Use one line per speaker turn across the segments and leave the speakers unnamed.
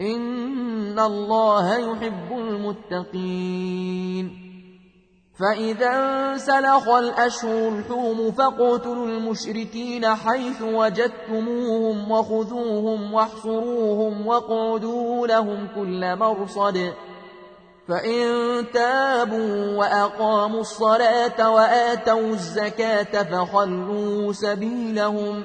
إن الله يحب المتقين فإذا انسلخ الأشهر الحرم فاقتلوا المشركين حيث وجدتموهم وخذوهم واحصروهم واقعدوا لهم كل مرصد فإن تابوا وأقاموا الصلاة وآتوا الزكاة فخلوا سبيلهم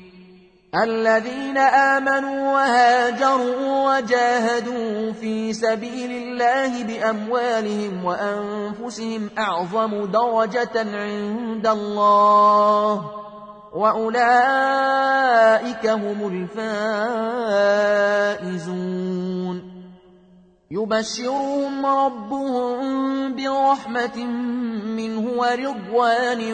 الذين آمنوا وهاجروا وجاهدوا في سبيل الله بأموالهم وأنفسهم أعظم درجة عند الله وأولئك هم الفائزون. يبشرهم ربهم برحمة منه ورضوان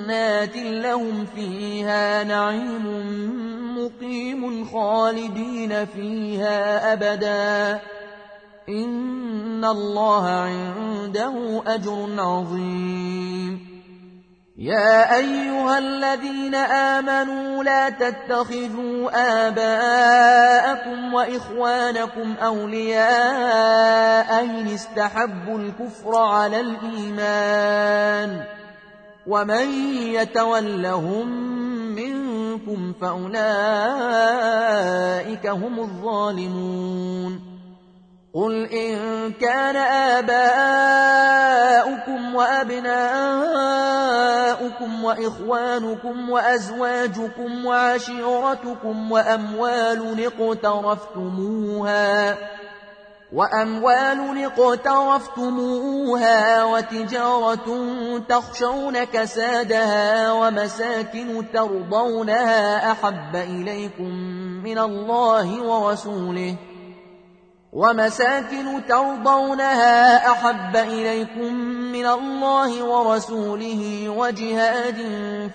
وجنات لهم فيها نعيم مقيم خالدين فيها أبدا. إن الله عنده أجر عظيم. يا أيها الذين آمنوا لا تتخذوا آباءكم وإخوانكم أولياء إن استحبوا الكفر على الإيمان. ومن يتولهم منكم فأولئك هم الظالمون قل إن كان آباؤكم وأبناؤكم وإخوانكم وأزواجكم وعشيرتكم وأموال اقترفتموها وأموال اقترفتموها وتجارة تخشون كسادها ومساكن ترضونها أحب إليكم من الله ورسوله ۖ ومساكن ترضونها أحب إليكم من الله ورسوله وجهاد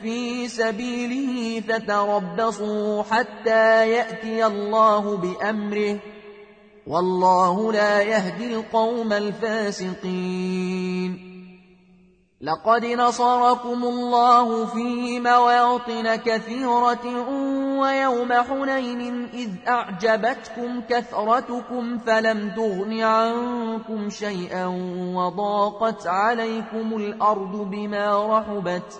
في سبيله فتربصوا حتى يأتي الله بأمره والله لا يهدي القوم الفاسقين. لقد نصركم الله في مواطن كثيرة ويوم حنين إذ أعجبتكم كثرتكم فلم تغن عنكم شيئا وضاقت عليكم الأرض بما رحبت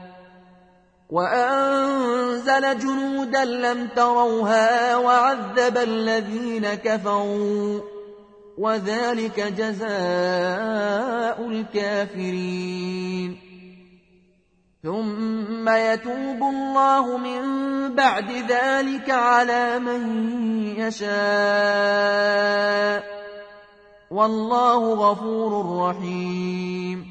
وأنزل جنودا لم تروها وعذب الذين كفروا وذلك جزاء الكافرين. ثم يتوب الله من بعد ذلك على من يشاء. والله غفور رحيم.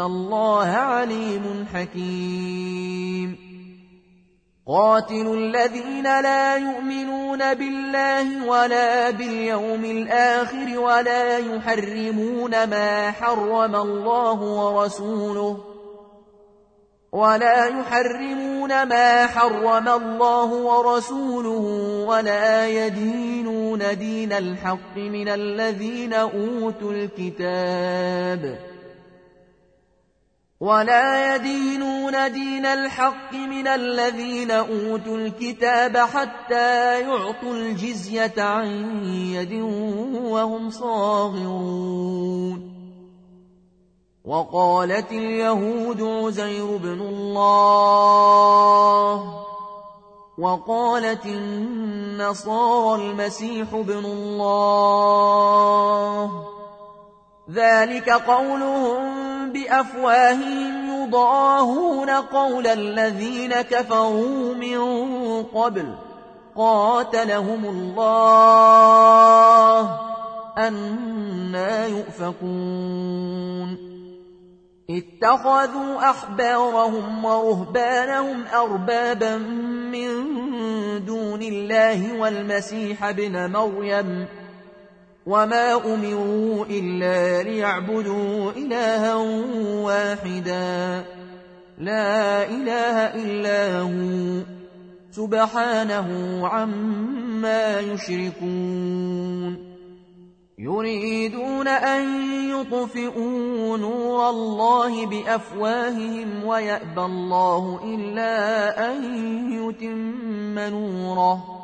الله عليم حكيم قاتلوا الذين لا يؤمنون بالله ولا باليوم الآخر ولا يحرمون ما حرم الله ورسوله ولا يحرمون ما حرم الله ورسوله ولا يدينون دين الحق من الذين أوتوا الكتاب ولا يدينون دين الحق من الذين أوتوا الكتاب حتى يعطوا الجزية عن يد وهم صاغرون. وقالت اليهود عزير بن الله وقالت النصارى المسيح بن الله. ذلك قولهم بأفواههم يضاهون قول الذين كفروا من قبل. قاتلهم الله أنا يؤفكون. اتخذوا أحبارهم ورهبانهم أربابا من دون الله والمسيح بن مريم وما أمروا إلا ليعبدوا إلها واحدا لا إله إلا هو سبحانه عما يشركون يريدون أن يطفئوا نور الله بأفواههم ويأبى الله إلا أن يتم نوره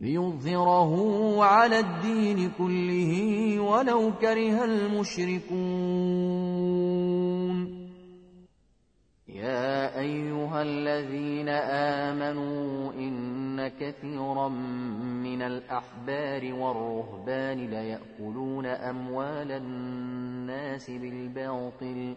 ليظهره على الدين كله ولو كره المشركون. يا أيها الذين آمنوا إن كثيرا من الأحبار والرهبان ليأكلون أموال الناس بالباطل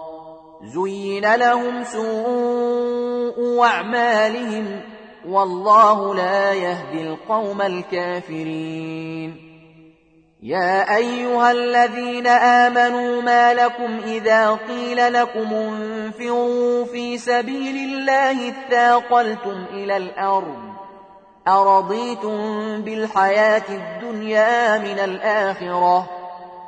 زين لهم سوء أعمالهم والله لا يهدي القوم الكافرين. يا أيها الذين آمنوا ما لكم إذا قيل لكم انفروا في سبيل الله اثاقلتم إلى الأرض. أرضيتم بالحياة الدنيا من الآخرة.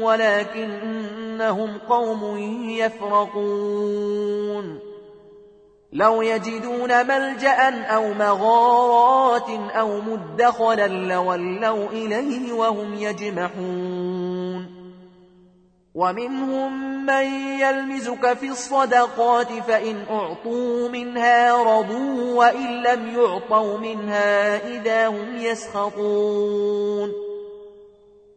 ولكنهم قوم يفرقون. لو يجدون ملجأ أو مغارات أو مدخلا لولوا إليه وهم يجمحون. ومنهم من يلمزك في الصدقات فإن أعطوا منها رضوا وإن لم يعطوا منها إذا هم يسخطون.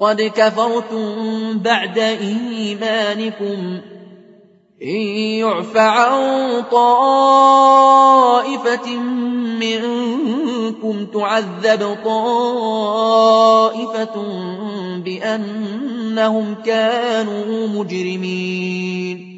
قد كفرتم بعد إيمانكم إن يعف عن طائفة منكم تعذب طائفة بأنهم كانوا مجرمين.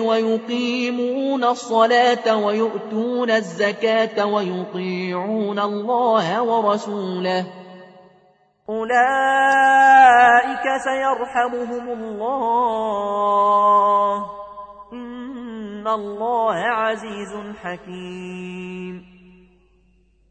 ويقيمون الصلاة ويؤتون الزكاة ويطيعون الله ورسوله. أولئك سيرحمهم الله. إن الله عزيز حكيم.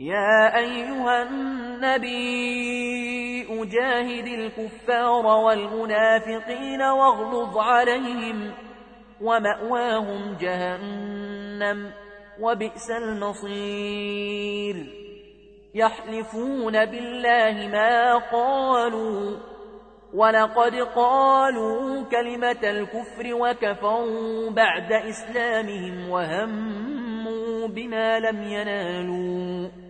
يا أيها النبي أجاهد الكفار والمنافقين واغلظ عليهم ومأواهم جهنم وبئس المصير. يحلفون بالله ما قالوا ولقد قالوا كلمة الكفر وكفروا بعد إسلامهم وهموا بما لم ينالوا.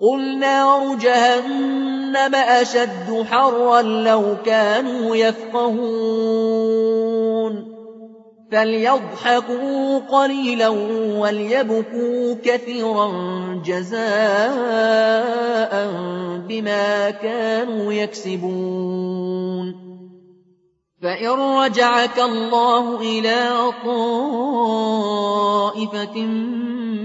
قل نار جهنم أشد حرا لو كانوا يفقهون فليضحكوا قليلا وليبكوا كثيرا جزاء بما كانوا يكسبون فإن رجعك الله إلى طائفة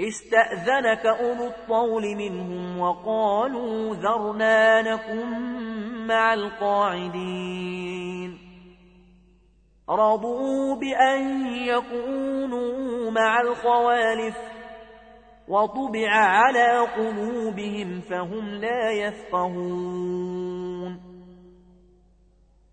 استأذنك أولو الطول منهم وقالوا ذرنا نكن مع القاعدين. رضوا بأن يكونوا مع الخوالف وطبع على قلوبهم فهم لا يفقهون.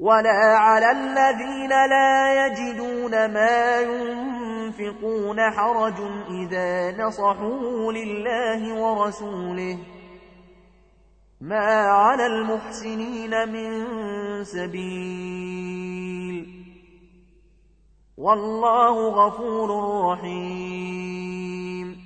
ولا على الذين لا يجدون ما ينفقون حرج إذا نصحوا لله ورسوله. ما على المحسنين من سبيل. والله غفور رحيم.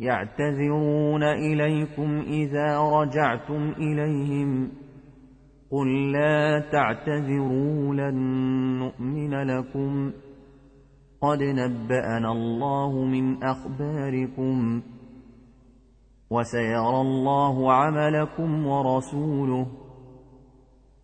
يعتذرون إليكم إذا رجعتم إليهم قل لا تعتذروا لن نؤمن لكم قد نبأنا الله من أخباركم وسيرى الله عملكم ورسوله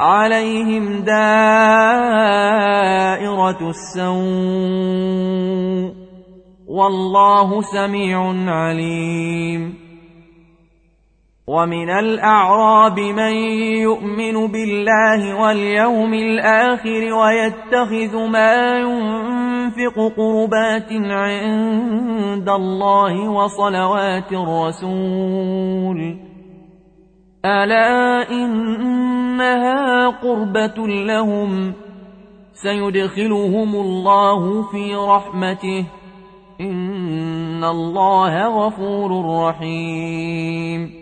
عليهم دائرة السوء والله سميع عليم. ومن الأعراب من يؤمن بالله واليوم الآخر ويتخذ ما ينفق قربات عند الله وصلوات الرسول. ألا إنها قربة لهم سيدخلهم الله في رحمته إن الله غفور رحيم.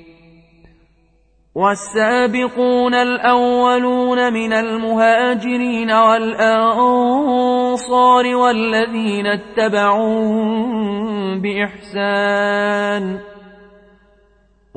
والسابقون الأولون من المهاجرين والأنصار والذين اتبعوا بإحسان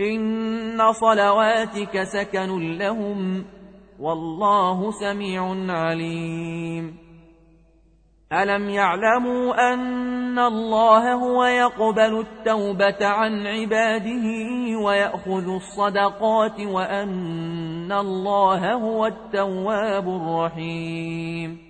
إن صلواتك سكن لهم والله سميع عليم ألم يعلموا أن الله هو يقبل التوبة عن عباده ويأخذ الصدقات وأن الله هو التواب الرحيم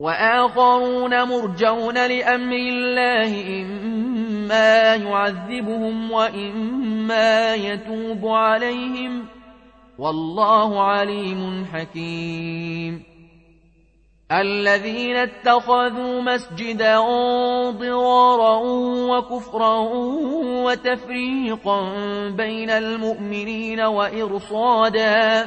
وآخرون مرجون لأمر الله إما يعذبهم وإما يتوب عليهم. والله عليم حكيم. الذين اتخذوا مسجدا ضرارا وكفرا وتفريقا بين المؤمنين وإرصادا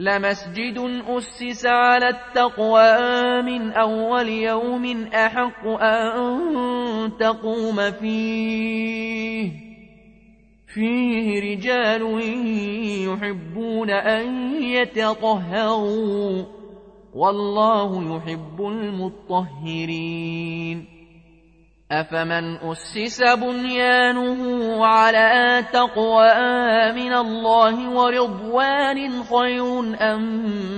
لمسجد أسس على التقوى من أول يوم أحق أن تقوم فيه. فيه رجال يحبون أن يتطهروا والله يحب المطهرين. أفمن أسس بنيانه على تقوى من الله ورضوان خير أم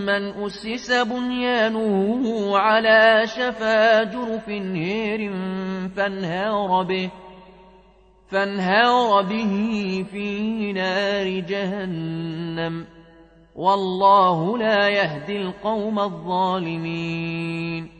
من أسس بنيانه على شفا جرف هير فانهار به فانهار به في نار جهنم والله لا يهدي القوم الظالمين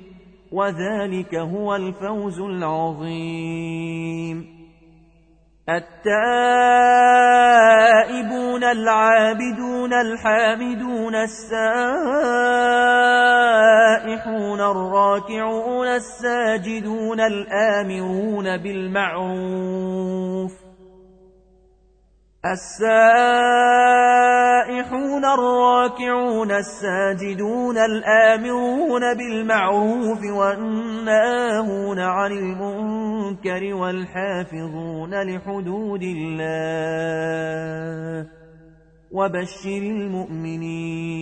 وذلك هو الفوز العظيم. التائبون العابدون الحامدون السائحون الراكعون الساجدون الآمرون بالمعروف السائحون الراكعون الساجدون الآمرون بالمعروف والناهون عن المنكر والحافظون لحدود الله وبشر المؤمنين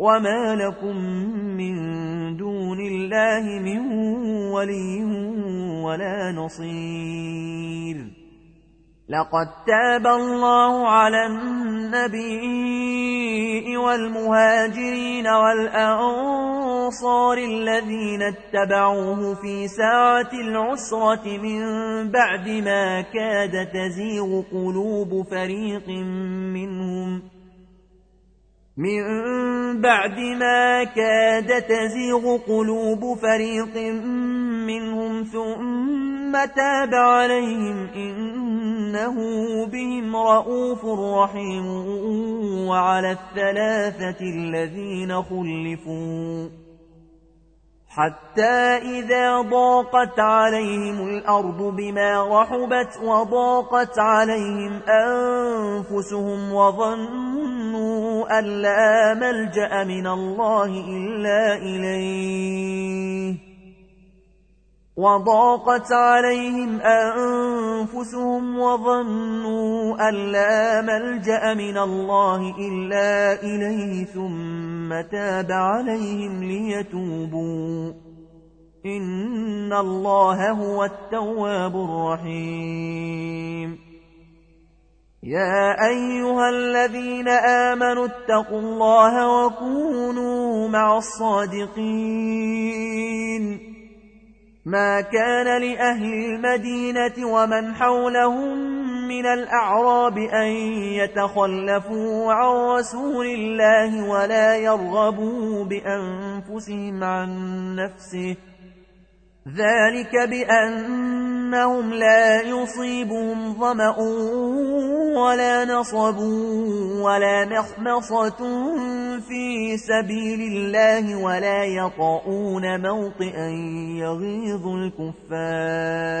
وما لكم من دون الله من ولي ولا نصير لقد تاب الله على النبي والمهاجرين والأنصار الذين اتبعوه في ساعة العسرة من بعد ما كاد تزيغ قلوب فريق منهم من بعد ما كاد تزيغ قلوب فريق منهم ثم تاب عليهم إنه بهم رؤوف رحيم وعلى الثلاثة الذين خلفوا حتى إذا ضاقت عليهم الأرض بما رحبت وضاقت عليهم أنفسهم وظنوا أن لا ملجأ من الله إلا إليه. وضاقت عليهم أنفسهم وظنوا أن لا ملجأ من الله إلا إليه ثم تاب عليهم ليتوبوا. إن الله هو التواب الرحيم. يا أيها الذين آمنوا اتقوا الله وكونوا مع الصادقين. ما كان لأهل المدينة ومن حولهم من الأعراب أن يتخلفوا عن رسول الله ولا يرغبوا بأنفسهم عن نفسه. ذلك بأنهم لا يصيبهم ظمأ ولا نصب ولا مخمصة في سبيل الله ولا يطعون موطئا يغيظ الكفار.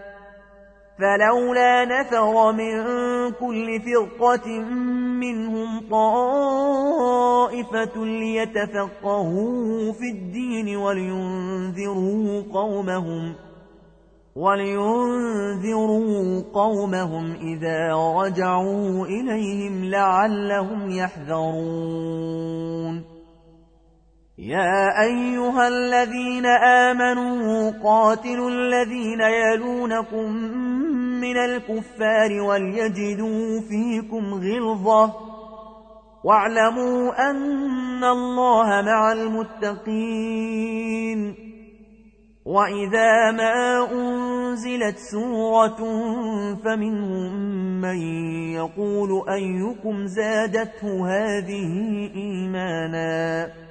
فلولا نفر من كل فرقة منهم طائفة ليتفقهوا في الدين ولينذروا قومهم ولينذروا قومهم إذا رجعوا إليهم لعلهم يحذرون. يا أيها الذين آمنوا قاتلوا الذين يلونكم من الكفار وليجدوا فيكم غلظة. واعلموا أن الله مع المتقين. وإذا ما أنزلت سورة فمنهم من يقول أيكم زادته هذه إيماناً؟